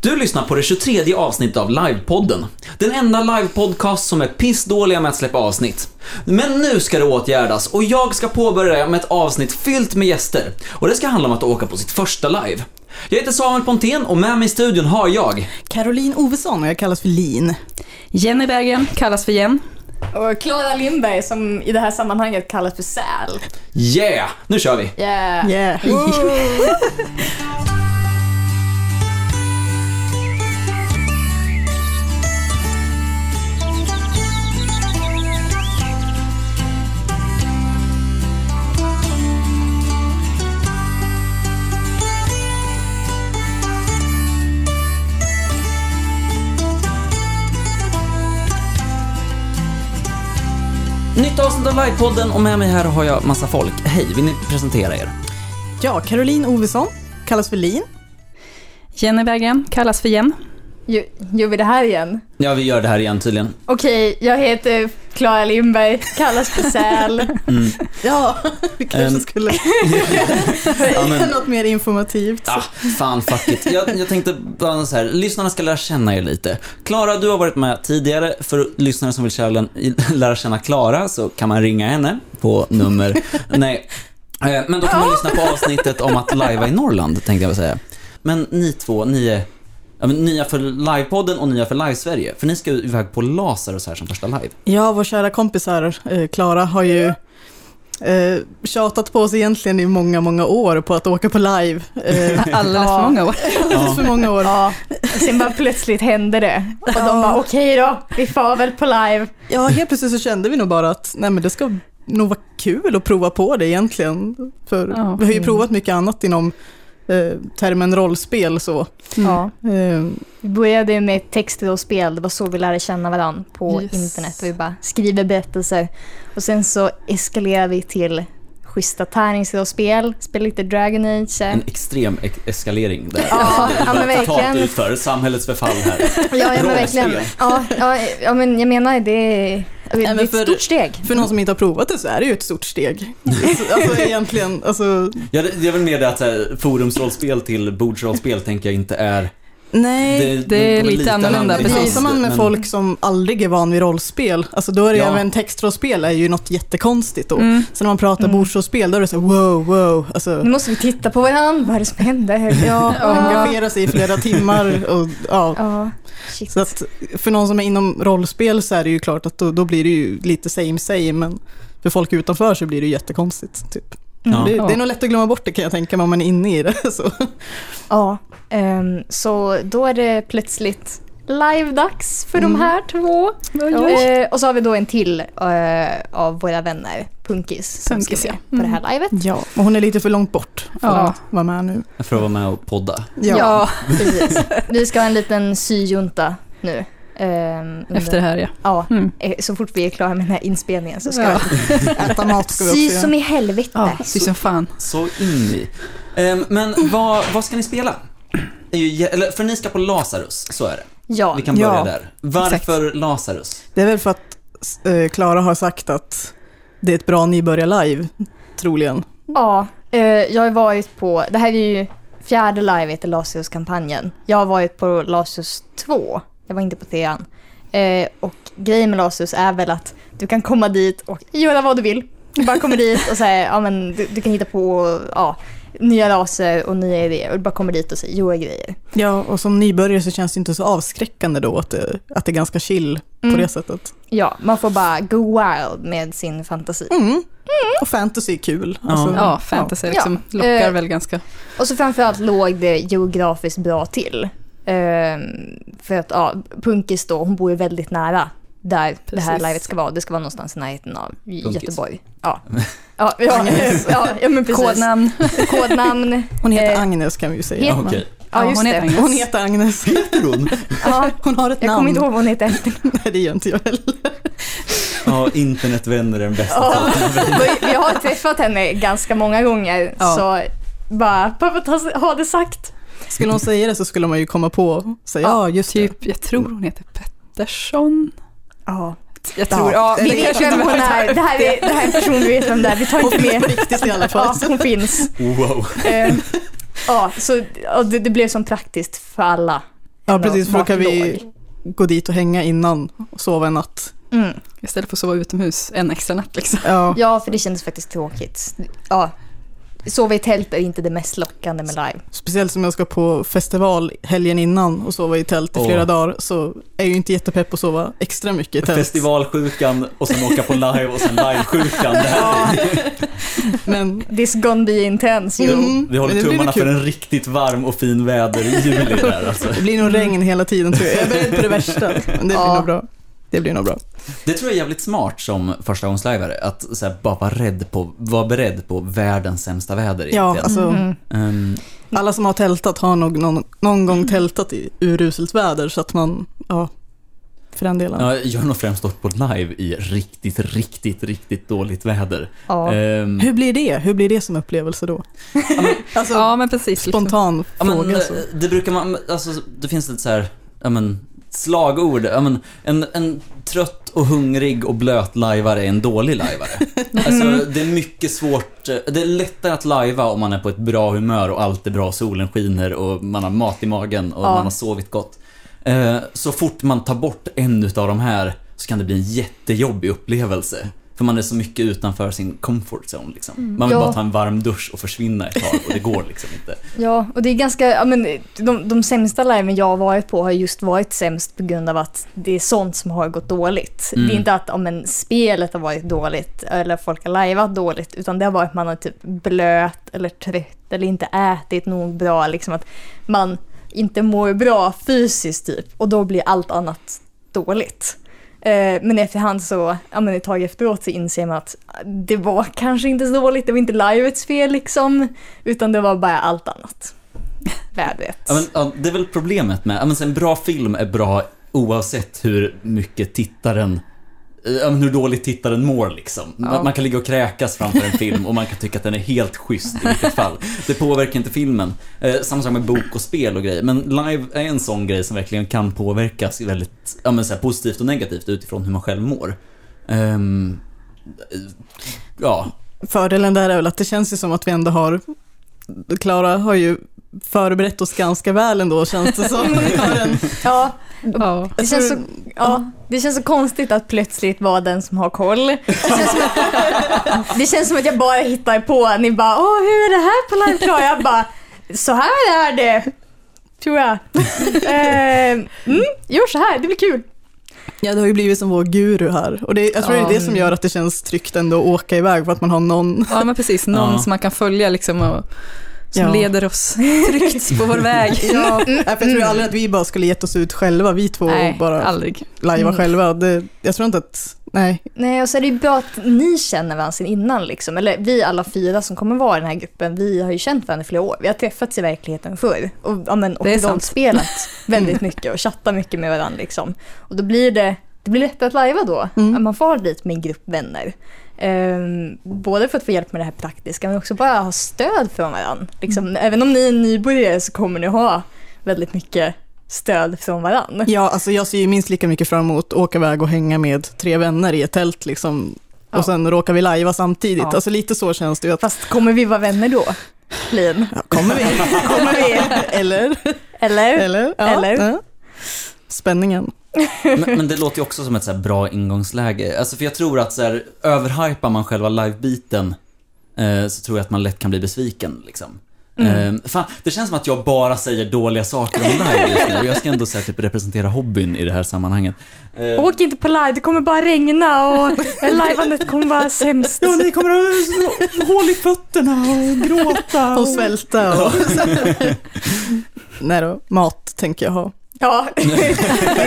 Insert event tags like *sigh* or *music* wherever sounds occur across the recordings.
Du lyssnar på det 23 avsnittet av Livepodden. Den enda livepodcast som är pissdåliga med att släppa avsnitt. Men nu ska det åtgärdas och jag ska påbörja med ett avsnitt fyllt med gäster. Och det ska handla om att åka på sitt första live. Jag heter Samuel Pontén och med mig i studion har jag Caroline Ovesson och jag kallas för Lin. Jenny Berggren kallas för Jen. Och Klara Lindberg som i det här sammanhanget kallas för Säl. Yeah! Nu kör vi! Yeah. Yeah. *laughs* Nytt avsnitt av Livepodden och med mig här har jag massa folk. Hej, vill ni presentera er? Ja, Caroline Ovesson kallas för Lin. Jenny Berggren kallas för Jen. Gör, gör vi det här igen? Ja, vi gör det här igen tydligen. Okej, jag heter Klara Lindberg, kallas för Säl. Mm. Ja, vi kanske Ehm. skulle *laughs* Ja, men- något mer informativt. Ah, fan fuck it. Jag, jag tänkte bara så här, lyssnarna ska lära känna er lite. Klara, du har varit med tidigare. För lyssnare som vill *laughs* lära känna Klara så kan man ringa henne på nummer... *laughs* nej. Eh, Men då kan man lyssna på avsnittet om att lajva i Norrland, tänkte jag väl säga. Men ni två, ni är ja, men nya för livepodden och nya för Live-Sverige. För ni ska ju iväg på Lazarus här som första live. Ja, vår kära kompis här, eh, Klara, har ju eh, tjatat på oss egentligen i många, många år på att åka på live. Eh, *laughs* Alldeles för många år. *laughs* alldeles för många år. Ja, sen bara plötsligt hände det. Och de bara okej då, vi far väl på live. Ja, helt plötsligt så kände vi nog bara att nej, men det ska nog vara kul att prova på det egentligen. För Ja. vi har ju provat mycket annat inom eh, termen rollspel så. Ja. Eh, Vi började med texter och spel, det var så vi lärde känna varandra på Yes. internet. Och vi bara skriver berättelser. Och sen så eskalerade vi till schyssta tärningsrollspel, spela lite Dragon Age. En extrem e- eskalering där. Ja, ja, men totalt verkligen. utför, samhällets förfall här. Ja, ja men verkligen. Ja, ja, ja, men jag menar det det är ett för- stort steg. för någon som inte har provat det så är det ju ett stort steg. Alltså, alltså *laughs* egentligen, alltså Ja, det, det är väl mer det att så här, forumsrollspel till bordsrollspel tänker jag inte är... nej. det är lite annorlunda, annorlunda, precis. Pratar man med men- folk som aldrig är van vid rollspel, alltså då är det Ja. även textrollspel är ju något jättekonstigt då. Mm. Så när man pratar Mm. bordsrollspel då är det så wow, wow, alltså Nu måste vi titta på varandra, vad är det som händer? *laughs* ja, engagera sig i flera timmar och ja. Så att för någon som är inom rollspel så är det ju klart att då, då blir det ju lite same same, men för folk utanför så blir det ju jättekonstigt. Typ. Ja. Det, Ja. det är nog lätt att glömma bort det kan jag tänka mig om man är inne i det. *laughs* Så. Ja, ehm, så då är det plötsligt live-dags för de Mm. här två. Oj. Eh, och så har vi då en till eh, av våra vänner, Punkis, som Punkis, ska ja. på det här livet. Ja, och hon är lite för långt bort för Ja. att vara med nu. För att vara med och podda. Ja. Precis. *laughs* Vi ska ha en liten syjunta nu. Ehm, under- Efter det här ja. Ja, Mm. eh, så fort vi är klara med den här inspelningen så ska Ja. vi Äta mat ska vi också sy som i helvete. Ja, sy som fan. Så in i. Ehm, men vad, vad ska ni spela? Eller, för ni ska på Lazarus, så är det. Ja, Vi kan börja Ja, där. Varför Lazarus? Det är väl för att eh, Klara har sagt att det är ett bra nybörjar-live, troligen. ja eh, jag har varit på, det här är ju fjärde livet i Lasius-kampanjen. Jag har varit på Lasius 2, jag var inte på trean. Eh, och grejen med Lasius är väl att du kan komma dit och göra vad du vill. Du bara kommer dit och säger, ja men du, du kan hitta på, ja, nya raser och nya idéer och du bara kommer dit och säger, gör grejer. Ja, och som nybörjare så känns det inte så avskräckande då att det, att det är ganska chill på Mm. det sättet. Ja, man får bara go wild med sin fantasi. Mm. Och fantasy är kul. Alltså, Ja. Ja, fantasy liksom Ja. lockar Eh, väl ganska. Och så framförallt låg det geografiskt bra till. Ehm, för att ja, Punkis då, hon bor ju väldigt nära där det här Precis. livet ska vara. Det ska vara någonstans i närheten av Punkis. Göteborg. Ja, *laughs* ja, ja, ja, ja men precis. Kodnamn. Kodnamn. *laughs* Hon heter Eh, Agnes kan vi ju säga. het- Ja, okej. Ja, just hon heter det. Agnes. Hon heter Agnes. Heter hon? Ja, Hon har ett jag kommer namn. inte ihåg vad hon heter. *laughs* Nej, det gör inte jag heller. Ja, internetvänner är den bästa Ja, vi har träffat henne ganska många gånger. Ja. Så bara, ha- ha det sagt. Skulle hon säga det så skulle man ju komma på och säga ja, just det. Typ, jag tror hon heter Pettersson. Ja. Jag tror, Ja, ja, Vi det vet kanske vem inte hon är. Det här är, det här är en person vi vet vem det är. Vi tar Hon inte med. på riktigt i alla fall. Ja, hon finns. Wow. Eh, ja, så och det, det blev som praktiskt för alla Ja, precis, för då kan vi gå dit och hänga innan och sova en natt. Mm. Istället för att sova utomhus en extra natt liksom. Ja, Ja, för det kändes faktiskt tråkigt. Ja, sova i tält är inte det mest lockande med live. speciellt som jag ska på festival helgen innan och sova i tält i flera dagar så är jag ju inte jättepepp att sova extra mycket i tält. Festivalsjukan och sen åka på live och sen livesjukan. Det här *laughs* Men This gonna be intense. Mm, Vi håller tummarna för en riktigt varm och fin väder i juli där alltså. Det blir nog regn hela tiden tror jag. Jag är beredd på det värsta. Men det blir Ja. nog bra. Det blir nog bra. Det tror jag är jävligt smart som förstagångslajvare, att så här, bara vara, rädd på, vara beredd på världens sämsta väder Ja, alltså Mhm. Ehm, alla som har tältat har nog någon, någon gång tältat i uruselt väder så att man, ja, för den delen. ja, jag har nog främst stått på live i riktigt, riktigt, riktigt dåligt väder. Ja. Ehm, Hur blir det? Hur blir det som upplevelse då? *laughs* alltså, Ja, men precis. Liksom. spontan ja, men, fråga så. eh, det brukar man, alltså det finns lite så här, ja men, slagord. Ja, men, en, en trött och hungrig och blöt lajvare är en dålig lajvare. *laughs* Alltså, det är mycket svårt. eh, Det är lättare att lajva om man är på ett bra humör och allt är bra, solen skiner och man har mat i magen och Ja. man har sovit gott. Eh, Så fort man tar bort en utav de här så kan det bli en jättejobbig upplevelse. För man är så mycket utanför sin comfort zone liksom. Man vill Ja. bara ta en varm dusch och försvinna ett tag och det går liksom inte. *laughs* Ja, och det är ganska, ja men de, de sämsta liven jag har varit på har just varit sämst på grund av att det är sånt som har gått dåligt. Mm. Det är inte att om en spelet har varit dåligt eller folk har lajvat dåligt utan det har varit att man har typ blöt eller trött eller inte ätit nog bra liksom att man inte mår bra fysiskt typ och då blir allt annat dåligt. Eh, Men efterhand så, ja men ett tag efteråt så inser man att ah, det var kanske inte så dåligt, det var inte livets fel liksom, utan det var bara allt annat. *laughs* Vädret. Ja, men, ja, det är väl problemet med, ja, men en bra film är bra oavsett hur mycket tittaren men hur dåligt tittaren mår liksom. Man, Ja. man kan ligga och kräkas framför en film och man kan tycka att den är helt schysst i vilket fall. Det påverkar inte filmen. Eh, samma sak med bok och spel och grejer. Men live är en sån grej som verkligen kan påverkas väldigt ja, men så här, positivt och negativt utifrån hur man själv mår. Ehm, eh, ja, Fördelen där är väl att det känns ju som att vi ändå har, Klara har ju förberett oss ganska väl ändå känns det som. Vi har en, Ja, Ja. det känns, så, ja, det känns så konstigt att plötsligt vara den som har koll. Det känns som att, *laughs* det känns som att jag bara hittar på, ni bara åh hur är det här på live? Jag bara så här är det, tror jag. *laughs* Eh, mm, gör så här, det blir kul. ja, det har ju blivit som vår guru här. Och det, jag tror det är det som gör att det känns tryggt ändå att åka iväg för att man har någon. ja, men precis. Någon Ja. som man kan följa liksom och som Ja. leder oss tryggt på vår väg. *laughs* Ja, för jag tror aldrig att vi bara skulle gett oss ut själva, vi två Nej, och bara aldrig. lajva Mm. själva. Det, jag tror inte att, nej. Nej, och så är det ju bra att ni känner varandra sedan innan liksom. Eller vi alla fyra som kommer vara i den här gruppen, vi har ju känt varandra i flera år. Vi har träffats i verkligen förr. Och, ja, men, och Det är sant. spelat *laughs* väldigt mycket och chattat mycket med varandra liksom. Och då blir det, det blir lättare att lajva då. Mm. Att man får dit med en grupp vänner. Ehm, både för att få hjälp med det här praktiska men också bara ha stöd från varandra. Liksom, Även om ni är nybörjare så kommer ni ha väldigt mycket stöd från varandra. Ja, alltså jag ser ju minst lika mycket fram emot att åka iväg och hänga med tre vänner i ett tält liksom. Ja. Och sen råkar vi lajva samtidigt. Ja. Alltså lite så känns det ju. Att, Fast kommer vi vara vänner då? Lin? ja, kommer vi? Kommer vi? *laughs* Eller? Eller? Eller? Eller? Spänningen. Men, men det låter ju också som ett så här bra ingångsläge. Alltså för jag tror att så här, överhypar man själva livebiten eh, så tror jag att man lätt kan bli besviken liksom. Mm. Eh, fan, det känns som att jag bara säger dåliga saker om live just nu. Jag ska ändå här, typ, representera hobbyn i det här sammanhanget. Eh, Åk inte på live, det kommer bara regna och *laughs* liveandet kommer vara sämst. Ja, ni kommer att ha hål i fötterna och gråta. *laughs* Och svälta och... *laughs* Nej då, mat tänker jag ha. Ja, *laughs* det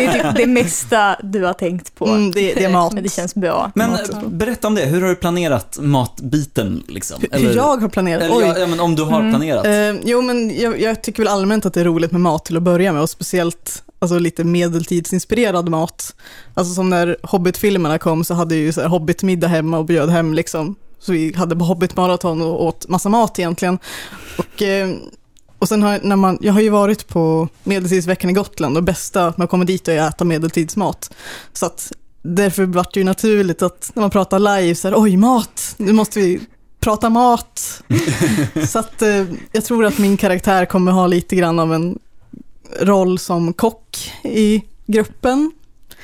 är typ det mesta du har tänkt på. Mm, det, det är mat. Men det känns bra. Men berätta om det. Hur har du planerat matbiten liksom? Hur, hur jag har planerat? eller, Oj. ja, men om du har Mm. planerat. Eh, jo, men jag, jag tycker väl allmänt att det är roligt med mat till att börja med och speciellt alltså, lite medeltidsinspirerad mat. Alltså som när Hobbit-filmerna kom så hade jag ju så här Hobbit-middag hemma och bjöd hem liksom. Så vi hade Hobbit-maraton och åt massa mat egentligen. Och, eh, och sen har när man, jag har ju varit på Medeltidsveckan i Gotland och bästa att komma dit är att äta medeltidsmat. Så att därför vart det ju naturligt att när man pratar live så här, oj mat, nu måste vi prata mat. *laughs* så att eh, jag tror att min karaktär kommer ha lite grann av en roll som kock i gruppen.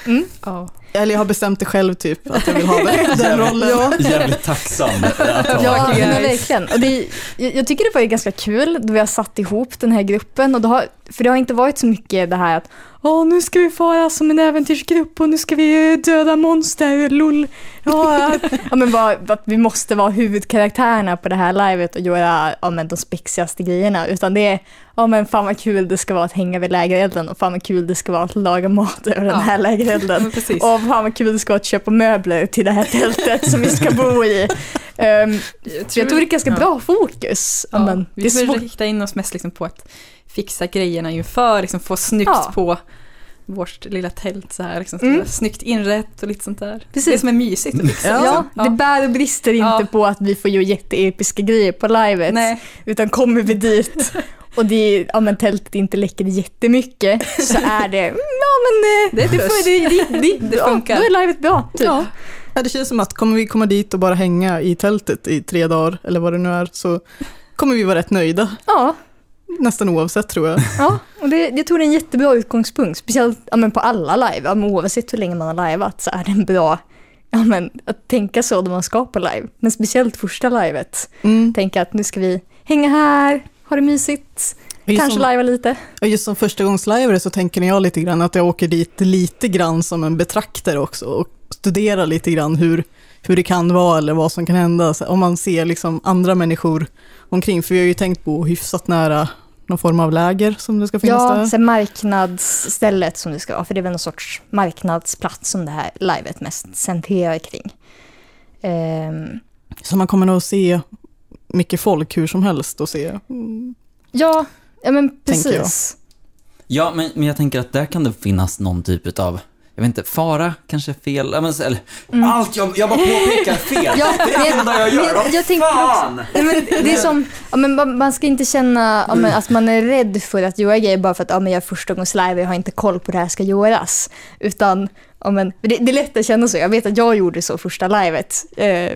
Mm. Ja. Eller jag har bestämt det själv typ, att jag vill ha den *laughs* rollen. Ja. Jävligt tacksam att ha. Ja, men verkligen. Och det, jag, jag tycker det var ju ganska kul då vi har satt ihop den här gruppen. Och det har, för det har inte varit så mycket det här att Åh, nu ska vi fara som en äventyrsgrupp och nu ska vi döda monster, lol. Ja, ja, men bara, att vi måste vara huvudkaraktärerna på det här livet och göra ja, men, de spexigaste grejerna. Utan det är, ja men fan vad kul det ska vara att hänga vid lägerelden och fan vad kul det ska vara att laga mat över den Ja. här lägerelden. *laughs* Och fan vad kul det ska vara att köpa möbler till det här tältet som vi ska bo i. Ehm, så jag tror det är ganska ja. bra fokus. Ja, men, vi svårt. rikta in oss mest liksom på att fixa grejerna inför, liksom få snyggt Ja. på vårt lilla tält så här, liksom, Mm. snyggt inrätt och lite sånt där. Precis. Det som är mysigt fixa. Ja. Ja, liksom. det bär och brister inte på att vi får göra jätteepiska grejer på livet. Nej, Utan kommer vi dit *laughs* och det är, ja, men tältet inte läcker jättemycket så är det, mm, ja men eh, Det det, det, det, det, Det funkar. Då är livet bra. Typ. Ja. Ja, det känns som att kommer vi komma dit och bara hänga i tältet i tre dagar, eller vad det nu är, så kommer vi vara rätt nöjda. Ja, Nästan oavsett tror jag. ja. och det, jag tror det är en jättebra utgångspunkt. Speciellt ja, men på alla live, ja, men oavsett hur länge man har liveat så är det en bra Ja, men att tänka så när man ska på live. Men speciellt första livet. Mm. Tänka att nu ska vi hänga här, ha det mysigt, kanske som, lajva lite. just som förstagångslivare så tänker jag lite grann att jag åker dit lite grann som en betraktare också och studerar lite grann hur, hur det kan vara eller vad som kan hända. Så om man ser liksom andra människor omkring, för vi har ju tänkt bo hyfsat nära någon form av läger som det ska finnas Ja, där. så marknadsstället som det ska vara, för det är väl någon sorts marknadsplats som det här livet mest centrerar kring. Ehm, Så man kommer nog se mycket folk hur som helst och se. Mm. ja, ja, men jag. precis. Ja, men, men jag tänker att där kan det finnas någon typ av, jag vet inte, fara kanske är fel, ja, men, så- eller, Mm. allt, jag, jag bara påpekar fel. *laughs* Ja, det är det enda jag gör. jag tänker fan! Nej, men det är som, ja, men man, man ska inte känna ja, men att man är rädd för att göra grejer bara för att ja, men jag är förstagångslive och har inte koll på hur det här ska göras. Utan, ja, men, det, det är lätt att känna så. Jag vet att jag gjorde så första livet, eh,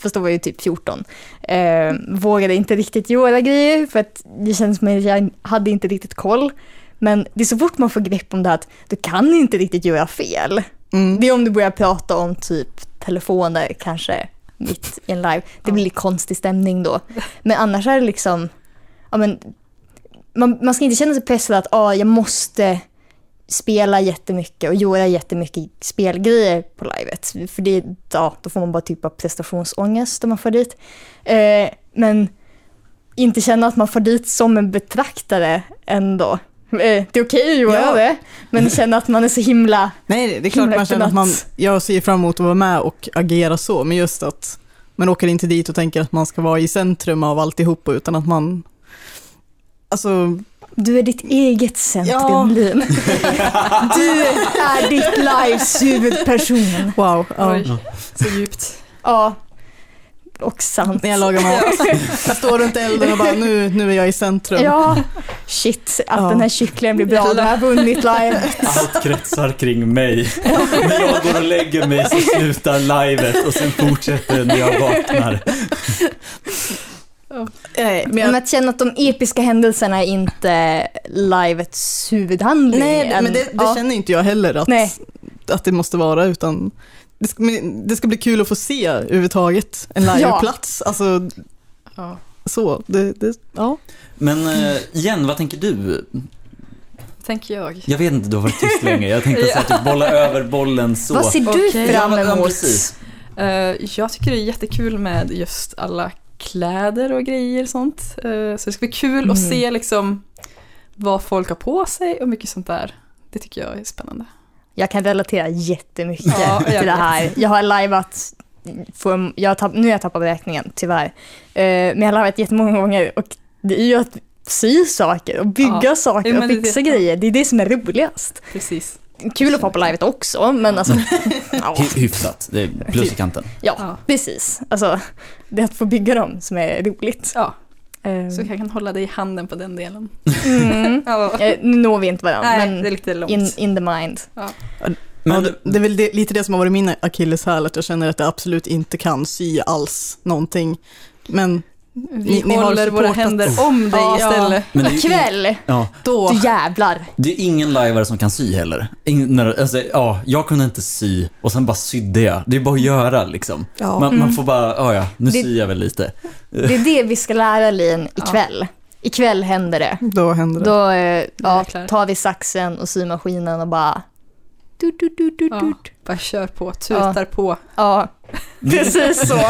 fast då var jag ju typ 14. Eh, vågade inte riktigt göra grejer för att det kändes som att jag hade inte riktigt koll. Men det är så fort man får grepp om det att du kan inte riktigt göra fel. Mm. Det är om du börjar prata om typ telefoner kanske mitt i en live. Det blir lite konstig stämning då. Men annars är det liksom, ja men, man, man ska inte känna sig pressad att ah, jag måste spela jättemycket och göra jättemycket spelgrejer på livet. För det, ja, då får man bara typ av prestationsångest om man får dit. Eh, men inte känna att man får dit som en betraktare ändå. Eh, det är okej att göra Ja. det, men känna att man är så himla Nej, det är klart man känner att man, jag ser fram emot att vara med och agera så, men just att man åker inte dit och tänker att man ska vara i centrum av alltihopa, utan att man, alltså, Du är ditt eget centrum, Ja. Lin. *laughs* Du är ditt lives huvudperson. wow. Ja. Oj, så djupt. Ja, och sant. När jag lagar mat. Jag står runt elden och bara, nu, nu är jag i centrum. Ja, shit, att Ja. den här kycklingen blir bra. Du har vunnit live. Allt kretsar kring mig. När jag går och lägger mig så slutar livet och sen fortsätter när jag vaknar. Nej, men Men jag, att känna att de episka händelserna är inte livets huvudhandling. nej, det- men det, det ja. känner inte jag heller att, Nej. att det måste vara, utan det ska, men det ska bli kul att få se överhuvudtaget en liveplats. Alltså, Ja. så, det, det, ja. Men eh, Jen, vad tänker du? Tänker jag. Jag vet inte, du har varit tyst länge. Jag tänkte så här, typ bolla över bollen så. Vad ser du Okej. fram Ja, ja, emot? precis. Eh, jag tycker det är jättekul med just alla kläder och grejer och sånt. Eh, så det ska bli kul att Mm. se liksom vad folk har på sig och mycket sånt där. Det tycker jag är spännande. Jag kan relatera jättemycket Ja, till det här. Jag har liveat, för, jag har tapp, nu har jag tappat beräkningen tyvärr, eh, men jag har liveat jättemånga gånger och det är ju att sy saker och bygga Ja. saker och fixa det. grejer. Det är det som är roligast. Precis. Kul att få på livet också, men alltså, *laughs* ja, Hy- hyfsat, det är plus i kanten. ja, Ja. precis. Alltså, det är att få bygga dem som är roligt. Ja, Eh, så jag kan hålla dig i handen på den delen. mm. *laughs* Ja. Nu når vi inte varandra, Nej, men det är lite långt. in, in the mind. Men, ja, det är väl det, lite det som har varit min akilleshäl, att jag känner att jag absolut inte kan sy alls någonting. Men Vi Ni- ni håller våra supportat- händer om dig Ja. istället. Men det är Ja, Då, du jävlar. det är ingen lajvare som kan sy heller. Ingen, när, alltså, ja, jag kunde inte sy och sen bara sydde jag. Det är bara att göra liksom. ja. Man, man får bara, ja ja, nu Det- syr jag väl lite. Det är det vi ska lära Lin ikväll. Ikväll händer det. då händer det. Då eh, ja, tar vi saxen och symaskinen och bara... Du, du, du, du, Ja. du. Bara kör på, tutar på. Ja, precis så. *laughs*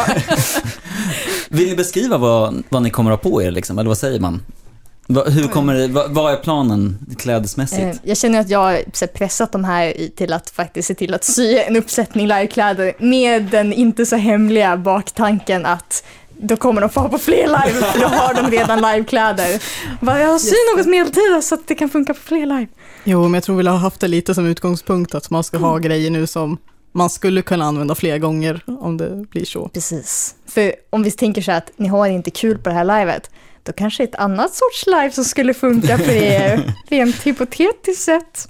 Vill ni beskriva vad, vad ni kommer att ha på er liksom, eller vad säger man? Hur kommer vad är planen klädesmässigt? Eh, Jag känner att jag har pressat de här till att faktiskt se till att sy en uppsättning livekläder med den inte så hemliga baktanken att då kommer de få ha på fler live, för då har de redan livekläder. Jag syr något medeltida så att det kan funka på fler live. Jo, men jag tror vi har haft det lite som utgångspunkt att man ska ha grejer nu som man skulle kunna använda fler gånger om det blir så. Precis. För om vi tänker så här att ni har inte kul på det här livet, då kanske ett annat sorts live som skulle funka för er, *laughs* rent hypotetiskt sett.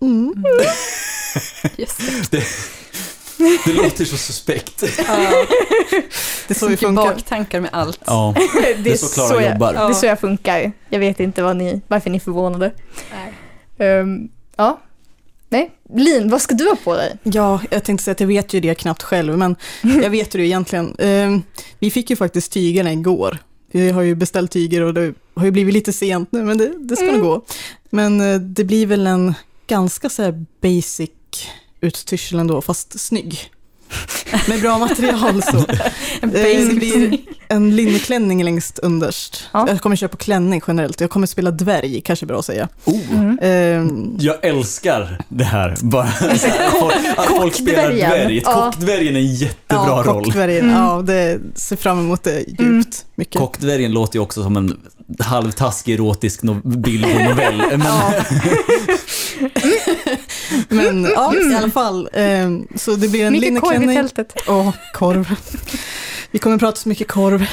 Mm. *laughs* Yes. Det låter så suspekt. Ja, *laughs* Det är så vi funkar. baktankar med allt. Ja, det är så Klara jag, jobbar. Det är så jag funkar. Jag vet inte vad ni, varför ni är förvånade. Nej. Ehm, ja. Nej. Lin, vad ska du ha på dig? Ja, jag tänkte säga att jag vet ju det knappt själv, men jag vet ju det egentligen. Ehm, vi fick ju faktiskt tygerna igår. Vi har ju beställt tyger och det har ju blivit lite sent nu, men det, det ska Mm. nog gå. Men eh, det blir väl en ganska så basic utstyrsel ändå, fast snygg. *laughs* Med bra material så. *laughs* En Eh, det blir en linneklänning längst underst. Ja. Jag kommer köra på klänning generellt. Jag kommer spela dvärg, kanske bra att säga. oh. Mm. Ehm, Jag älskar det här. Bara, *laughs* att folk spelar dvärg. Ja. Kockdvärgen är en jättebra ja, roll. Mm. Ja, det ser fram emot det djupt Mm. mycket. Kockdvärgen låter ju också som en halvtaskig erotisk no. Men Ja. Men *laughs* ja, i alla fall. ehm, så det blir en Mycket korv i linneklänning. tältet. Åh, korv. Vi kommer prata så mycket korv.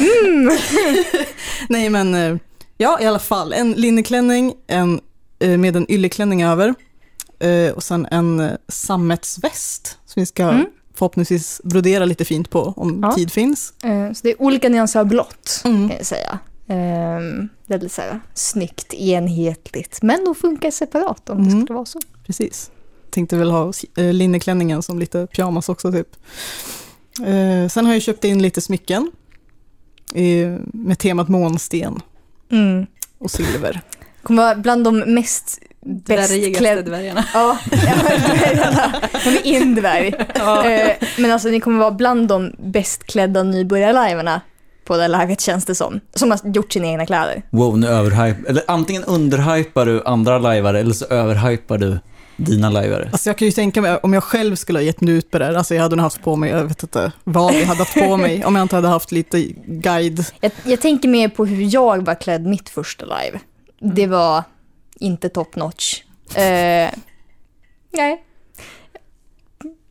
Mm. *laughs* Nej, men eh, ja, i alla fall. En linneklänning en, eh, med en ylleklänning över. eh, Och sen en eh, sammetsväst som vi ska Mm. förhoppningsvis brodera lite fint på om Ja. tid finns. Eh, Så det är olika nyanser av blått, Mm. kan jag säga. Ehm, Det är lite så här snyggt, enhetligt, men de funkar separat om det Mm. skulle vara så. Precis. Tänkte väl ha eh, linneklänningen som lite pyjamas också typ. Eh, sen har jag köpt in lite smycken eh, med temat månsten Mm. och silver. Kommer vara bland de mest bäst Dvärgigaste klädda... dvärgarna. Ja, dvärgarna. De är indvärg. Eh, Men alltså ni kommer vara bland de bäst klädda nybörjarlivarna på det livet känns det som. Som har gjort sina egna kläder. wow, nu överhype. Eller antingen underhypar du andra lajvare eller så överhypar du dina lajvare. Alltså jag kan ju tänka mig om jag själv skulle ha gett mig ut på det här, alltså jag hade nog haft på mig, jag vet inte vad jag hade haft på mig, om jag inte hade haft lite guide. Jag, jag tänker mer på hur jag var klädd mitt första live. Det var inte top notch. Eh, nej.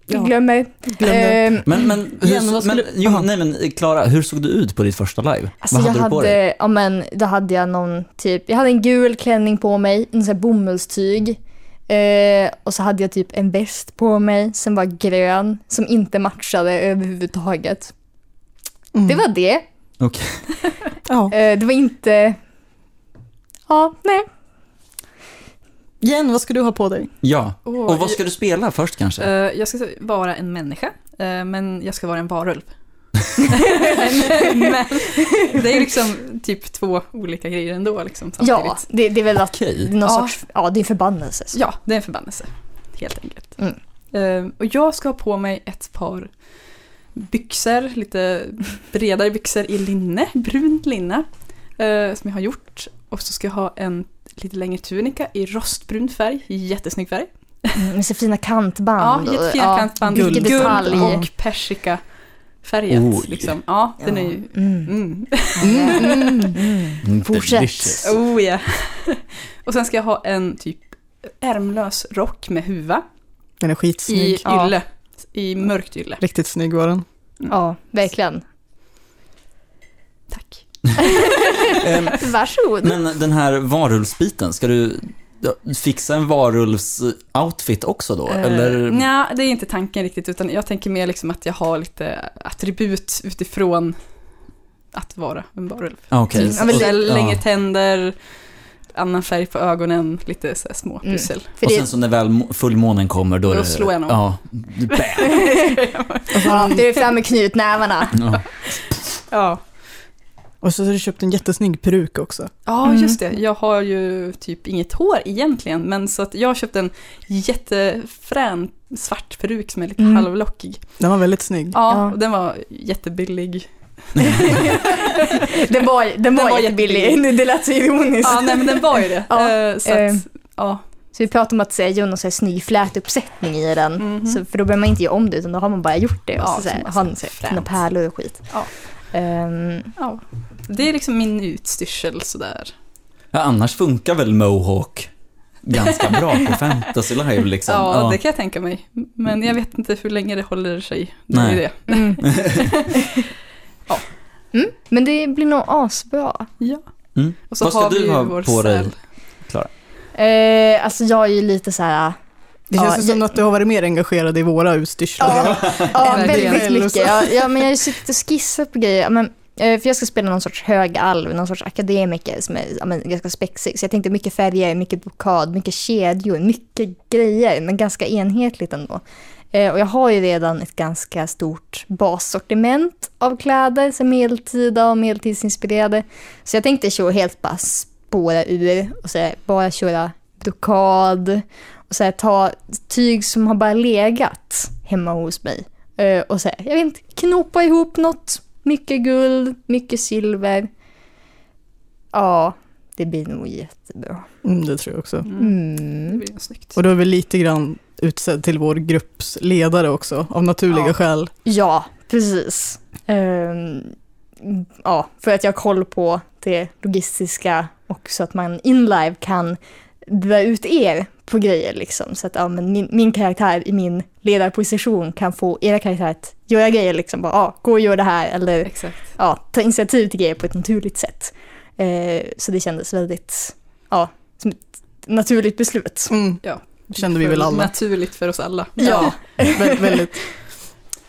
Ja. glömmer. Glömde. Eh, Men, men, hur, Igen, vad men skulle- jo, Aha. nej men Klara, hur såg du ut på ditt första live? Alltså Vad jag hade du på dig? hade, ja men då hade jag någon typ, jag hade en gul klänning på mig, en sån här bomullstyg. Eh, och så hade jag typ en väst på mig som var grön, som inte matchade överhuvudtaget. Mm. Det var det. Okej. Ja. *laughs* Eh, det var inte, ja nej. Jen, vad ska du ha på dig? Ja. Åh, Och vad ska du spela först kanske? Eh, jag ska vara en människa, eh, men jag ska vara en varulv. *laughs* men det är liksom typ två olika grejer ändå liksom, samtidigt. Ja, det, det är väl att, Okej. någon Ja. sorts, ja det är en förbannelse. så. Ja, det är en förbannelse. Helt enkelt. Mm. Eh, och jag ska ha på mig ett par byxor, lite bredare byxor i linne, brunt linne. som jag har gjort. Och så ska jag ha en lite längre tunika i rostbrun färg, jättesnygg färg. Mm, med så fina kantband. Ja, jättefina ja, kantband. guld. Guld, och persika färgat. Oj. Liksom. Ja, den är ju... Mm. Mm. Mm, Fortsätt. Oh ja. *laughs* och sen ska jag ha en typ ärmlös rock med huva Den är i skitsnygg. Ja. ylle. I mörkt ylle. Riktigt snygg var den. Ja, verkligen. *laughs* Ehm, Varsågod. men den här varulvsbiten, ska du fixa en varulvs-outfit också då? Eller? Uh, Nej, det är inte tanken riktigt, utan jag tänker mer liksom att jag har lite attribut utifrån att vara en varulv. Ah, Okej. Mm, så- Och här, ja. längre tänder, annan färg på ögonen, lite så här små Mm. pussel. För Och sen så när väl fullmånen kommer då är Då slår jag nog. Ja, *laughs* bam. ja, det är fram med knutnävarna. Ja. Ja. Och så har du köpt en jättesnygg peruk också. Ja, Mm. just det. Jag har ju typ inget hår egentligen, men så att jag har köpt en jättefrän svart peruk som är lite Mm. halvlockig. Den var väldigt snygg. Ja, Ja. och den var jättebillig. *laughs* Den var, den var, var jättebillig, jättebillig. det lät så ironiskt. Ja, nej men den var ju det. *laughs* Ja, Eh, så eh. att, ja. Så vi pratade om att säga, göra någon så här snygg flätuppsättning i den. Mhm. Så, för då behöver man inte göra om det, utan då har man bara gjort det. Och Ja, så, så så så fränt. fina pärlor och skit. Ja. Ehm, ja. Det är liksom min utstyrsel sådär. Ja, annars funkar väl Mohawk ganska bra på *laughs* Fantasy Live liksom. Ja, det kan jag tänka mig. Men jag vet inte hur länge det håller sig. Det är Nej. ju det. *laughs* mm. Ja. Mm, men det blir nog asbra. Ja. Mm. Och så Vad ska har vi du ju ha vår på dig? säl. Eh, alltså jag är ju lite så här... Det Ja, känns ju som jag- att du har varit mer engagerad i våra utstyrslar. Ja, ja *laughs* väldigt mycket. Ja, ja, men jag suttit och skissat på grejer. Ja, Men, eh, för jag ska spela någon sorts högalv, någon sorts akademiker som är ja, men, ganska spexig. Så jag tänkte mycket färger, mycket blockad, mycket kedjor, mycket grejer, men ganska enhetligt ändå. Eh, och jag har ju redan ett ganska stort bassortiment av kläder, så medeltida och medeltidsinspirerade. Så jag tänkte köra helt bara spåra ur och så bara köra blockad och så här, ta tyg som har bara legat hemma hos mig. Eh, och så här, jag vet inte, knopa ihop något. Mycket guld, mycket silver. Ja, det blir nog jättebra. Mm, det tror jag också. Mm. Det Mm. blir ju snyggt. Och då är vi lite grann utsedd till vår grupps ledare också, av naturliga Ja. skäl. Ja, precis. Ehm, ja, för att jag har koll på det logistiska och så att man in live kan dra ut er på grejer liksom. Så att ja, men min, min karaktär i min ledarposition kan få era karaktärer att göra grejer liksom. Bara, ja, gå och gör det här eller Exakt. ja, ta initiativ till grejer på ett naturligt sätt. Eh, så det kändes väldigt, ja, som ett naturligt beslut. Mm. Ja. Det kände vi väl alla. Naturligt för oss alla. Ja, *laughs* Vä- väldigt.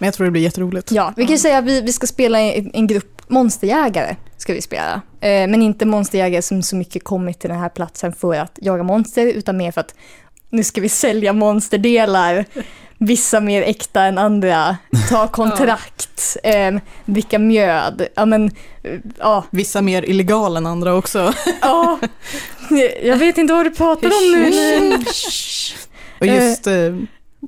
Men jag tror det blir jätteroligt. ja vi kan ju säga att vi, vi ska spela en, en grupp monsterjägare. Ska vi spela. Eh, men inte monsterjägare som så mycket kommit till den här platsen för att jaga monster, utan mer för att nu ska vi sälja monsterdelar. Vissa mer äkta än andra. Ta *laughs* kontrakt. eh, dricka mjöd. Ja men, eh, ja. Vissa mer illegala än andra också. *laughs* ja. Jag vet inte vad du pratar om nu. Och just eh,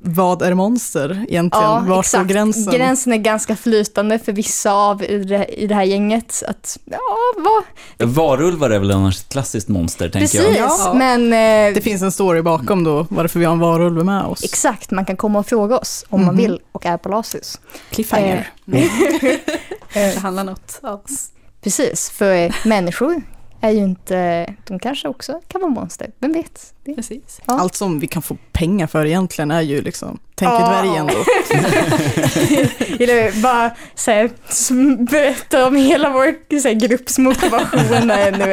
vad är monster egentligen? Ja, Var exakt. står gränsen? Gränsen är ganska flytande för vissa av i det, i det här gänget. Att, ja, vad? Varulvar är väl annars ett klassiskt monster, tänker Precis, jag. Ja. men eh, Det finns en story bakom då, varför vi har en varulv med oss. exakt, man kan komma och fråga oss om man Mhm. vill och är på Lasus. Cliffhanger. *laughs* Det handlar något av oss. Precis, för människor är ju inte, de kanske också kan vara monster, vem vet? Det. Precis. Ja. Allt som vi kan få pengar för egentligen är ju liksom, tänk Ja. i dvärgen då. Eller bara så här, berätta om hela vår så här, grupps motivation här *laughs* nu.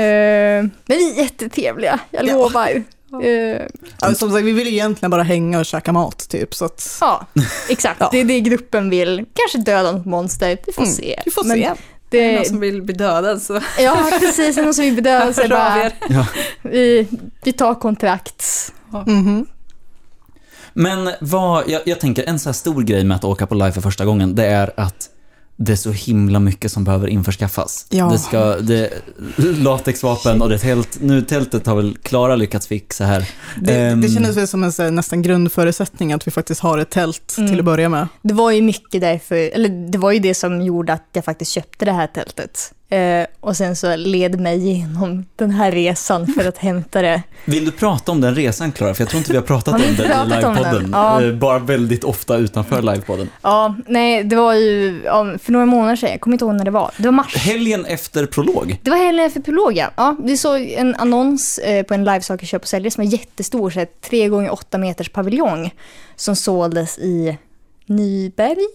Eh, men vi är jättetrevliga, jag Ja. lovar. Eh, Ja, som sagt, vi vill ju egentligen bara hänga och käka mat typ, så att Ja, exakt. *laughs* Ja. Det är det gruppen vill. Kanske döda något monster, vi får Mm, se. vi får Men se. Är det Det, någon som vill bli dödad så ja, precis. Någon som vill bedöva sig hör av bara. Ja. vi, vi tar kontrakt. Mhm. Men vad, jag, jag tänker en så här stor grej med att åka på live för första gången, det är att det är så himla mycket som behöver införskaffas. Ja. Det ska, det, latexvapen och det tält, nu tältet har väl Klara lyckats fixa här. Det, Ehm. det kändes väl som en nästan grundförutsättning att vi faktiskt har ett tält Mm. till att börja med. Det var ju mycket därför, eller det var ju det som gjorde att jag faktiskt köpte det här tältet. Eh, och sen så led mig igenom den här resan för att hämta det. Vill du prata om den resan Klara? För jag tror inte vi har pratat om den i pratat livepodden. Ja. Eh, Bara väldigt ofta utanför livepodden. Ja, nej, det var ju ja, för några månader sedan, jag kommer inte ihåg när det var. Det var mars. Helgen efter prolog. Det var helgen efter prolog, ja. ja. Vi såg en annons eh, på en livesaker köp och sälj som var jättestor, så här, 3 gånger 8 meters paviljong som såldes i Nyberg?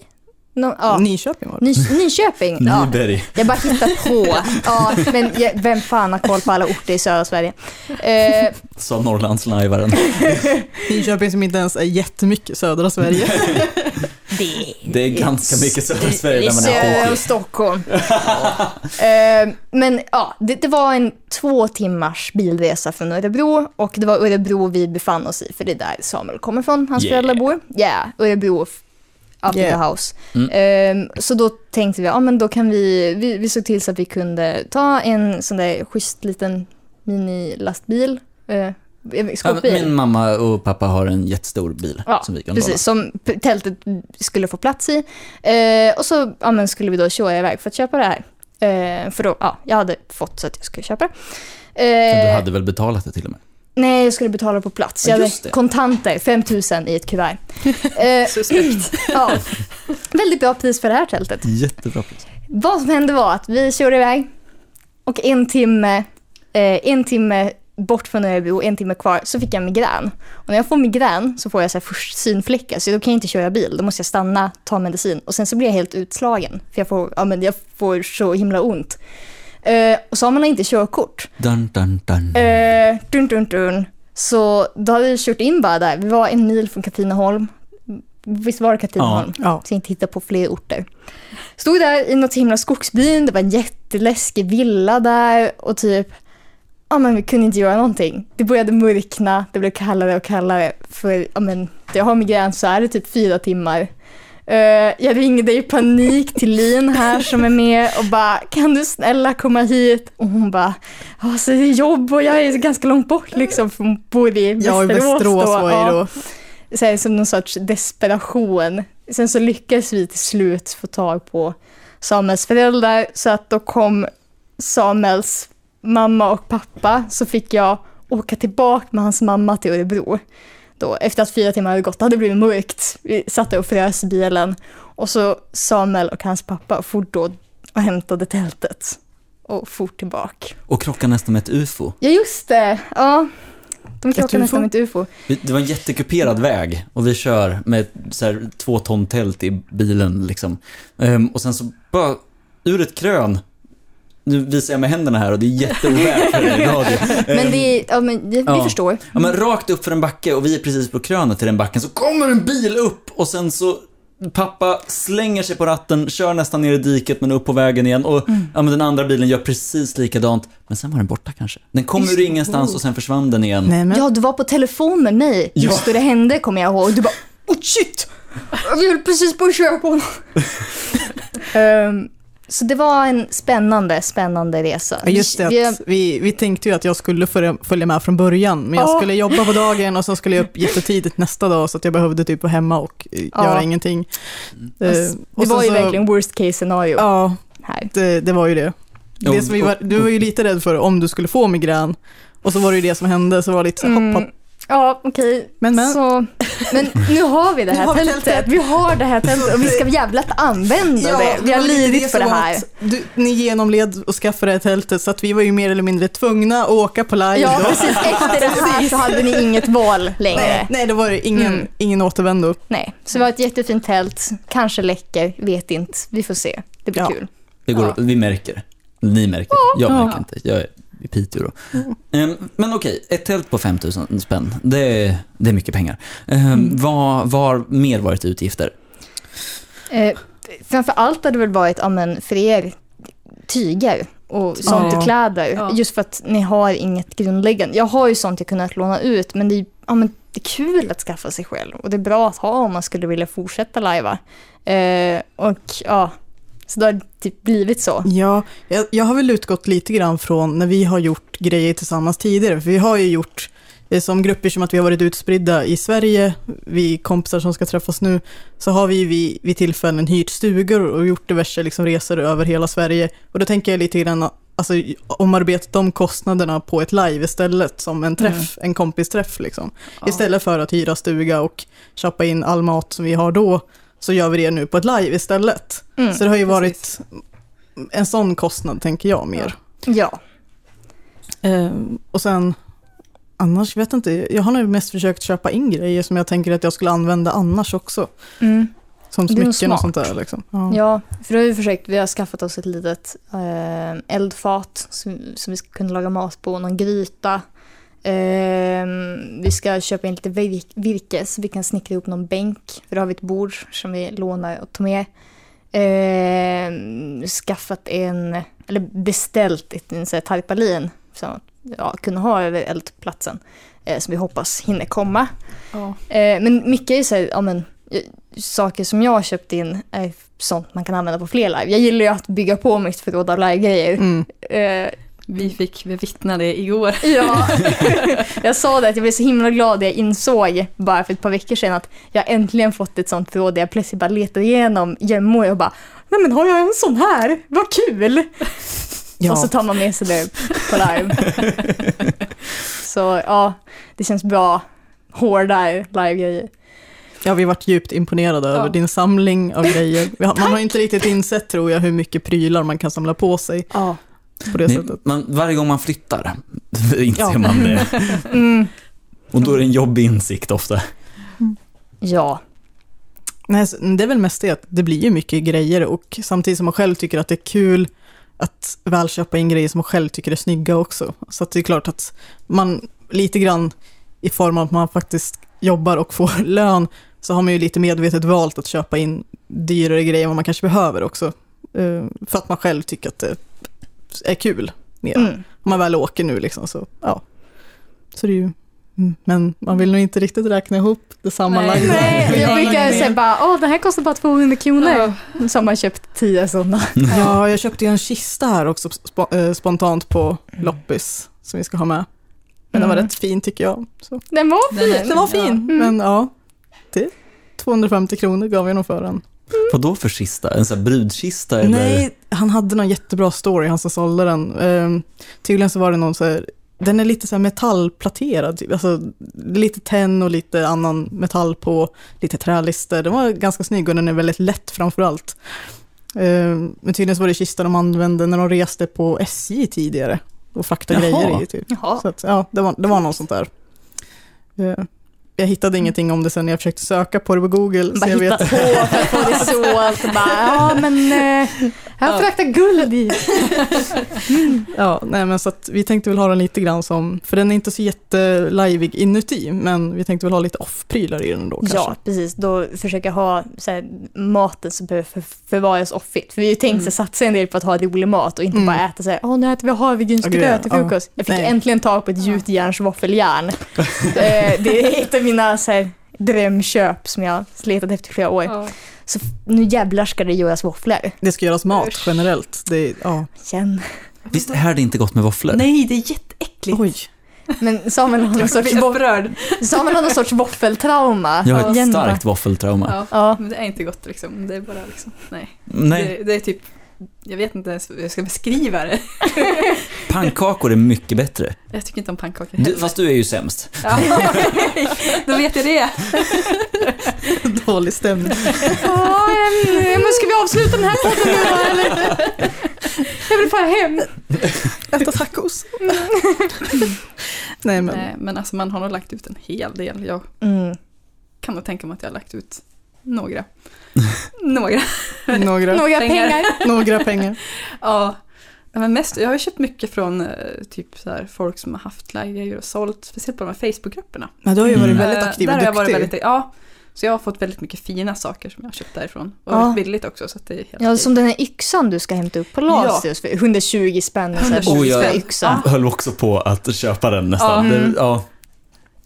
No, ja. Nyköping var det. Ny, Nyköping. Ja. Nyberg. Jag bara hittar på. Ja, men jag, vem fan har koll på alla orter i södra Sverige? Eh, Sa Norrlandslajvaren. *laughs* Nyköping som inte ens är jättemycket södra Sverige. *laughs* Det, Det är ganska mycket södra Sverige när man är söder. Stockholm. *laughs* Eh, men ja, det, det var en två timmars bilresa från Örebro och det var Örebro vi befann oss i, för det är där Samuel kommer från, hans Yeah. föräldrar bor. Ja, yeah, Örebro in Yeah. the house. Mm. Eh, så då tänkte vi, ja men då kan vi, vi, vi såg till så att vi kunde ta en sån där schysst liten minilastbil, Ja, skåpbil. min mamma och pappa har en jättestor bil Ja, som vi kan Precis, som p- tältet skulle få plats i. Eh, och så ja, men skulle vi då köra iväg för att köpa det här. Eh, för då, ja, jag hade fått så att jag skulle köpa det. låna. Du hade väl betalat det till och med? Nej, jag skulle betala på plats. Ja, Jag hade just det. kontanter, 5000 i ett kuvert. *laughs* Eh, Suspekt. *clears throat* ja, väldigt bra pris för det här tältet. Jättebra pris. Vad som hände var att vi körde iväg och en timme, eh, en timme bort från Örebro, en timme kvar, så fick jag migrän. Och när jag får migrän så får jag så här först synfläckar, så då kan jag inte köra bil. Då måste jag stanna, ta medicin och sen så blir jag helt utslagen. För jag får, ja, men jag får så himla ont. Eh, och så har man inte körkort. Dun, dun, dun. Eh, dun, dun, dun. Så då har vi kört in bara där. Vi var en mil från Katrineholm. Visst var det Katrineholm? Ja. Så jag inte hitta på fler orter. Stod där i något himla skogsbyn, det var en jätteläskig villa där och typ, ja men vi kunde inte göra någonting. Det började mörkna, det blev kallare och kallare för, ja men jag har migrän så är det typ fyra timmar. Eh, jag ringde i panik till Lin här som är med och bara, kan du snälla komma hit? Och hon bara, alltså det är jobb och jag är ganska långt bort liksom, för hon bor i Ja, i Västerås Västerås då. Ja så här, som någon sorts desperation. Sen så lyckades vi till slut få tag på Samuels föräldrar så att då kom Samuels mamma och pappa så fick jag åka tillbaka med hans mamma till Örebro. Då, efter att fyra timmar hade gått, det hade blivit mörkt. Vi satt och frös i bilen och så Samuel och hans pappa for då och hämtade tältet och for tillbaka. Och krockade nästan med ett ufo. Ja just det, ja. De krockade nästan med ett ufo. Det var en jättekuperad väg och vi kör med så här, två ton tält i bilen liksom. Ehm, och sen så bara, ur ett krön, nu visar jag med händerna här och det är jätteovärt för en *laughs* radio. Men det är, ja men vi Ja. förstår. Ja, men rakt upp för en backe och vi är precis på krönet till den backen så kommer en bil upp och sen så Pappa slänger sig på ratten, kör nästan ner i diket men upp på vägen igen och ja, men den andra bilen gör precis likadant. Men sen var den borta kanske. Den kom ur ingenstans och sen försvann den igen. Nej, men. Ja, du var på telefon med mig Ja. just då det hände kommer jag ihåg. Och du bara oh shit! Vi höll precis på att köra på honom. Ehm, så det var en spännande, spännande resa. Ja, just det, Vi- vi, vi tänkte ju att jag skulle följa, med från början, men jag Ja. skulle jobba på dagen och så skulle jag upp jättetidigt nästa dag, så att jag behövde typ vara hemma och Ja. göra ingenting. Eh, det var ju så- verkligen worst case scenario Ja, här. det, det var ju det. Det som vi var, du var ju lite rädd för om du skulle få migrän, och så var det ju det som hände, så var det lite så här, hopp, hopp. Ja, okej. Men, men. Så, men nu har vi det *laughs* här vi tältet. tältet. Vi har det här tältet och vi ska *laughs* jävla använda det. Vi har lidit för det här. Du, ni genomled och skaffade det här tältet, så att vi var ju mer eller mindre tvungna att åka på live Ja, då. precis. Efter det här så hade ni inget val längre. Nej, nej, det var det ingen, Mm. ingen återvändo. Nej, så vi har ett jättefint tält. Kanske läcker, vet inte. Vi får se. Det blir Ja. kul. Det går, Ja. Vi märker. Ni märker. Jag Ja. märker inte. Jag är i Piteå då. Ehm, men okej, ett tält på 5000 spänn. Det är, det är mycket pengar. Um, vad vad har mer varit utgifter? Eh, framför allt har det väl varit, ja men för er, tyger och sånt Ja. och kläder. Ja. Just för att ni har inget grundläggande. Jag har ju sånt jag kunnat låna ut, men det är, ja, men det är kul att skaffa sig själv. Och det är bra att ha om man skulle vilja fortsätta lajva. Eh, och ja, så det har typ blivit så. Ja, jag, jag har väl utgått lite grann från när vi har gjort grejer tillsammans tidigare, för vi har ju gjort som grupper som att vi har varit utspridda i Sverige, vi kompisar som ska träffas nu, så har vi vid, vid tillfällen hyrt stugor och gjort diverse liksom, resor över hela Sverige. Och då tänker jag lite grann, alltså omarbeta de kostnaderna på ett live istället, som en träff, en kompisträff liksom. Istället för att hyra stuga och köpa in all mat som vi har då, så gör vi det nu på ett live istället. Mm, så det har ju precis. varit en sån kostnad, tänker jag mer. Ja. Ehm, och sen, annars vet jag inte, jag har nog mest försökt köpa in grejer som jag tänker att jag skulle använda annars också. Mm. Som smycken och sånt där. Liksom. Ja. Ja, för då har vi försökt, vi har skaffat oss ett litet eh, eldfat som, som vi ska kunna laga mat på, någon gryta. Eh, Ehm, vi ska köpa in lite vir- virke så vi kan snickra ihop någon bänk. För då har vi ett bord som vi lånar och tar med. Ehm, skaffat en, eller beställt ett en sån här tarpaulin som att ja, kunna ha över eldplatsen. Eh, som vi hoppas hinner komma. Ja. Eh, men mycket är så här, ja, men, eh, saker som jag har köpt in är sånt man kan använda på fler live. Jag gillar ju att bygga på mitt förråd av live-grejer. Mm. Vi fick bevittna det igår. *laughs* Ja, *laughs* jag sa det att jag blev så himla glad när jag insåg bara för ett par veckor sedan att jag äntligen fått ett sånt förråd där jag plötsligt bara letar igenom gömmor och bara Nej men har jag en sån här? Vad kul! Ja. Och så tar man med sig det på live. *laughs* så ja, det känns bra. Hårda live-grejer. Ja, vi varit djupt imponerade Ja. över din samling av grejer. Har- Man har inte riktigt insett, tror jag, hur mycket prylar man kan samla på sig Ja. På det Ni, sättet. man, varje gång man flyttar *laughs* inser Ja. man det. *laughs* Mm. Och då är det en jobbig insikt ofta. Ja. Nej, det är väl mest det att det blir ju mycket grejer och samtidigt som man själv tycker att det är kul att väl köpa in grejer som man själv tycker är snygga också. Så att det är klart att man lite grann i form av att man faktiskt jobbar och får *laughs* lön så har man ju lite medvetet valt att köpa in dyrare grejer än vad man kanske behöver också. Eh, För att man själv tycker att det är kul mer. Mm. Om man väl åker nu liksom så, ja. Så det är ju, mm, men man vill nog inte riktigt räkna ihop det sammanlagda. Nej, *laughs* jag brukar säga bara, åh den här kostar bara 200 kronor. Så har man köpt 10 sådana. *laughs* Ja, jag köpte ju en kista här också eh, spontant på loppis som vi ska ha med. Men den var Mm. rätt fin tycker jag. Så. Den var Den fin. Den var fin, Mm. men ja. Det, 250 kronor gav jag nog för den. Vad då för kista? En sån här brudkista eller? Nej, han hade någon jättebra story, han som sålde den. Ehm, tydligen så var det någon så här, den är lite så här metallplaterad, typ. alltså lite tenn och lite annan metall på, lite trälister. Den var ganska snygg och den är väldigt lätt framför allt. Ehm, men tydligen så var det kistan de använde när de reste på SJ tidigare och fraktade Jaha. grejer i typ. Jaha. Så att, ja, det var, det var något sånt där. Eh, jag hittade ingenting om det sen när jag försökte söka på det på Google. Bara så jag vet. på för att få det *laughs* så. Alltså bara, ja men eh, jag fraktar guld i. *laughs* Ja, nej men så att vi tänkte väl ha den lite grann som, för den är inte så jättelajvig inuti, men vi tänkte väl ha lite off-prylar i den då kanske. Ja, precis. Då försöker jag ha så här, maten som behöver för, förvaras offigt. För vi har ju tänkt Mm. satsa en del på att ha rolig mat och inte Mm. bara äta så här, åh nu äter vi havregrynsgröt Ja, till ja. frukost. Jag fick Nej. äntligen tag på ett gjutjärnsvåffeljärn. *laughs* Eh, det är mina så här, drömköp som jag har letat efter i flera år. Ja. Så nu jävlar ska det göras våfflor. Det ska göras mat Usch. generellt. Det, ja. Igen. Visst är det inte gott med våfflor? Nej, det är jätteäckligt. Oj, Men Samuel har någon sorts, upprörd. Samuel har någon sorts våffeltrauma. Jag har ett starkt våffeltrauma. Ja. Ja. Men det är inte gott liksom. Det är bara liksom, nej. Nej, Det, det är typ, jag vet inte ens hur jag ska beskriva det. *laughs* pannkakor är mycket bättre. Jag tycker inte om pannkakor Du, heller. fast du är ju sämst. Ja. *laughs* Då vet jag det. *laughs* dålig stämning. Ja, men ska vi avsluta den här podden nu då, eller? Jag vill bara hem. Äta tacos. Nej men, Nej, men alltså man har nog lagt ut en hel del. Jag Mm. kan nog tänka mig att jag har lagt ut några. *laughs* några. några, *laughs* Några Pengar. pengar. *laughs* några pengar. Ja. Ja, Men mest, jag har ju köpt mycket från eh, typ så här, folk som har haft live och sålt, speciellt på de här Facebookgrupperna. Men du har ju varit Mm. väldigt Eh, aktiv där och har jag varit duktig. väldigt, Ja, så jag har fått väldigt mycket fina saker som jag har köpt därifrån. Och Ja. väldigt billigt också, så att det är helt Ja, okej. som den här yxan du ska hämta upp på Lasius för 120 spänn. en sån här 120 Oh, ja. extra yxa. Jag höll också på att köpa den nästan. Ja. Det, Mm. ja.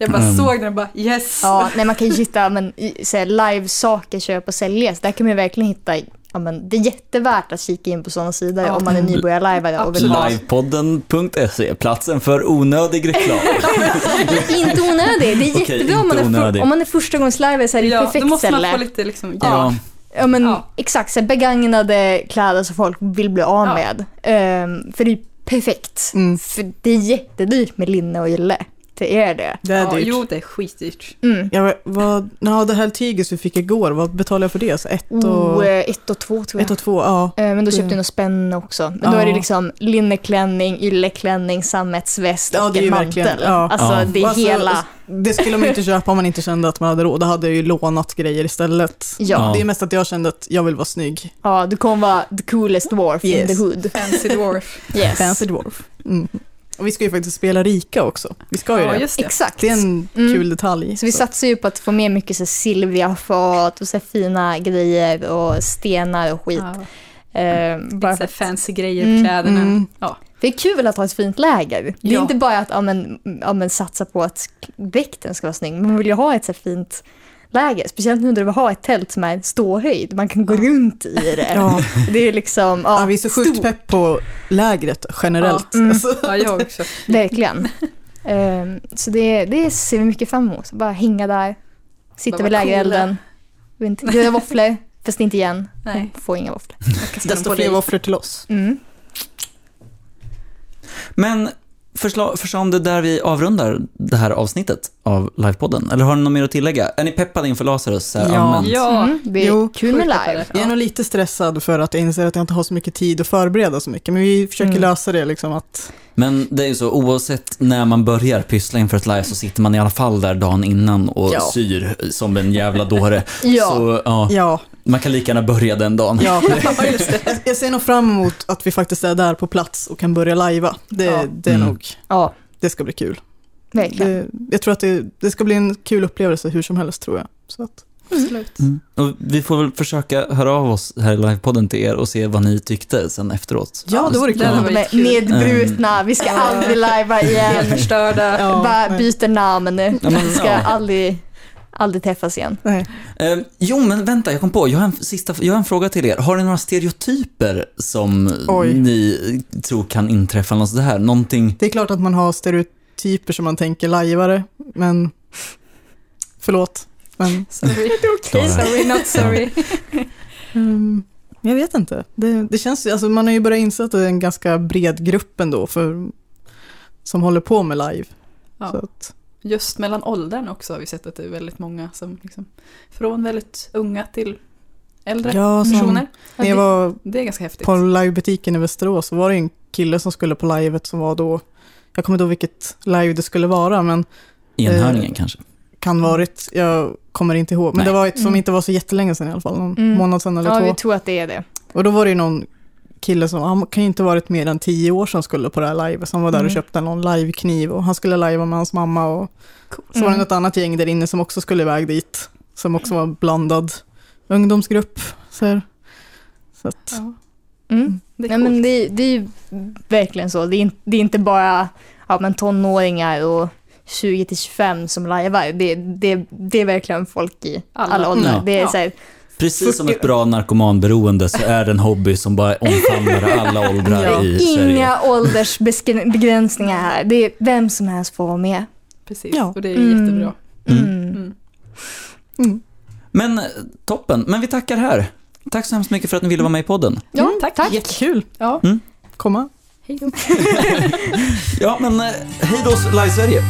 Jag bara Mm. såg den och bara yes! Ja, nej, man kan ju hitta men, i- så här, live-saker, köp och säljas. Där kan man ju verkligen hitta, ja, men, det är jättevärt att kika in på sådana sidor Ja. om man är nybörjarlajvare och vill Absolut. ha Livepodden.se, platsen för onödig reklam. *laughs* Inte onödig, det är Okej, jättebra om man, är för, onödig. om man är förstagångslajvare så är det Ja, då perfekt måste man ställe. få lite liksom, Ja. ja. Ja men Ja. exakt, så här, begagnade kläder som folk vill bli av Ja. med. Ehm, för det är perfekt. Mm. För det är jättedyrt med linne och ylle. Det är det. Det är ja, dyrt. jo det är skitdyrt. Mm. Ja, vad, ja, det här tyget vi fick igår, vad betalade jag för det? Så ett och, Oh, ett och två tror jag. ett och två, ja. Eh, Men då köpte jag nog spänn också. Men Ja. då är det liksom linneklänning, ylleklänning, sammetsväst Ja, och en mantel. ja. Alltså Ja. det är alltså, hela... Det skulle man inte köpa om man inte kände att man hade råd. Då hade jag ju lånat grejer istället. Ja. Det är mest att jag kände att jag vill vara snygg. Ja, du kommer vara the coolest dwarf in Yes. the hood. Fancy dwarf. Yes. Fancy dwarf. Mm. Och vi ska ju faktiskt spela Rika också. Vi ska ju Ja, det. just det. Exakt. Det är en Mm. kul detalj. Så vi satsar ju på att få med mycket så här silvriga fat och så fina grejer och stenar och skit. Ja, Eh, bara bara för att, fancy grejer Mm, på kläderna. mm. Ja. det är kul att ha ett fint läger. Det är Ja. inte bara att ja, men, ja, men, satsa på att dräkten ska vara snygg. Man vill ju ha ett så fint läger. Speciellt nu när du vill ha ett tält som är ståhöjd. Man kan gå runt i det. Ja. Det är liksom, ja, Ja, vi är så sjukt stort. pepp på lägret generellt. Ja. Mm. Alltså. ja, jag också. Verkligen. Ehm, så det, det ser vi mycket fram emot. Bara hänga där, sitta Bara vid lägerelden, göra våfflor, fast inte igen. Nej. Får inga våfflor. *laughs* Desto fler våfflor till oss. Mm. Men förslag, förslag om det där vi avrundar det här avsnittet av livepodden? Eller har ni något mer att tillägga? Är ni peppade inför Lazarus Ja. allmänt? Ja, Mm, det är Jo, kul med live. Jag är nog lite stressad för att jag inser att jag inte har så mycket tid att förbereda så mycket. Men vi försöker Mm. lösa det liksom att... Men det är ju så, oavsett när man börjar pyssla inför ett live så sitter man i alla fall där dagen innan och Ja. syr som en jävla dåre. *laughs* Ja. Så ja, Ja, man kan lika gärna börja den dagen. ja. *laughs* *laughs* Jag ser nog fram emot att vi faktiskt är där på plats och kan börja lajva. Det, Ja. det är Mm. nog, Ja, det ska bli kul. Det, jag tror att det, det ska bli en kul upplevelse hur som helst tror jag. Så att, absolut. Mm. Och vi får väl försöka höra av oss här i livepodden till er och se vad ni tyckte sen efteråt. Ja, det vore kul. De nedbrutna, vi ska aldrig lajva igen. Förstörda. Ja, Bara byter namn. Ja, men, Vi ska ja. aldrig, aldrig träffas igen. nej. Eh, jo, men vänta, jag kom på. Jag har, en sista, jag har en fråga till er. Har ni några stereotyper som Oj. ni tror kan inträffa? Något sådär? Någonting... Det är klart att man har stereotyper som man tänker lajvare, men förlåt. Men Sorry. Klara. sorry, not sorry. um, jag vet inte. Det, det känns, alltså man har ju börjat inse att det är en ganska bred grupp ändå för, som håller på med live. Så Ja. att, Just mellan åldern också har vi sett att det är väldigt många som liksom, från väldigt unga till äldre ja, som, personer. när jag var Det är ganska häftigt. på livebutiken i Västerås så var det en kille som skulle på livet som var då, jag kommer inte ihåg vilket live det skulle vara, men Enhörningen kanske? kan varit, jag kommer inte ihåg. Men Nej. det var ett som Mm. inte var så jättelänge sedan i alla fall, någon Mm. månad sedan eller Ja, två. vi tror att det är det. Och då var det ju någon kille som, han kan ju inte varit mer än tio år som skulle på det här live, som var där och Mm. köpte någon livekniv och han skulle lajva med hans mamma och Coolt. så var det Mm. något annat gäng där inne som också skulle iväg dit, som också var blandad ungdomsgrupp. Så, här. så att, Ja, Mm. det är Nej, men det, det är ju verkligen så. Det är, in, det är inte bara ja, men tonåringar och 20 till 25 som lajvar. Det, det, det är verkligen folk i alla, Alla. åldrar. Ja. Det är Ja. så här, Precis som 40 ett bra narkomanberoende så är det en hobby som bara omfamnar alla *laughs* åldrar Ja. i Sverige. inga åldersbegränsningar här. Det är vem som helst får vara med. Precis, Ja. och det är Mm. jättebra. Mm. Mm. Mm. mm. Men eh, toppen, men vi tackar här. Tack så hemskt mycket för att ni ville vara med i podden. Ja, Mm, tack. tack. Jättekul, Ja, komma. hej då. *laughs* Ja, men eh, hej då Live Sverige!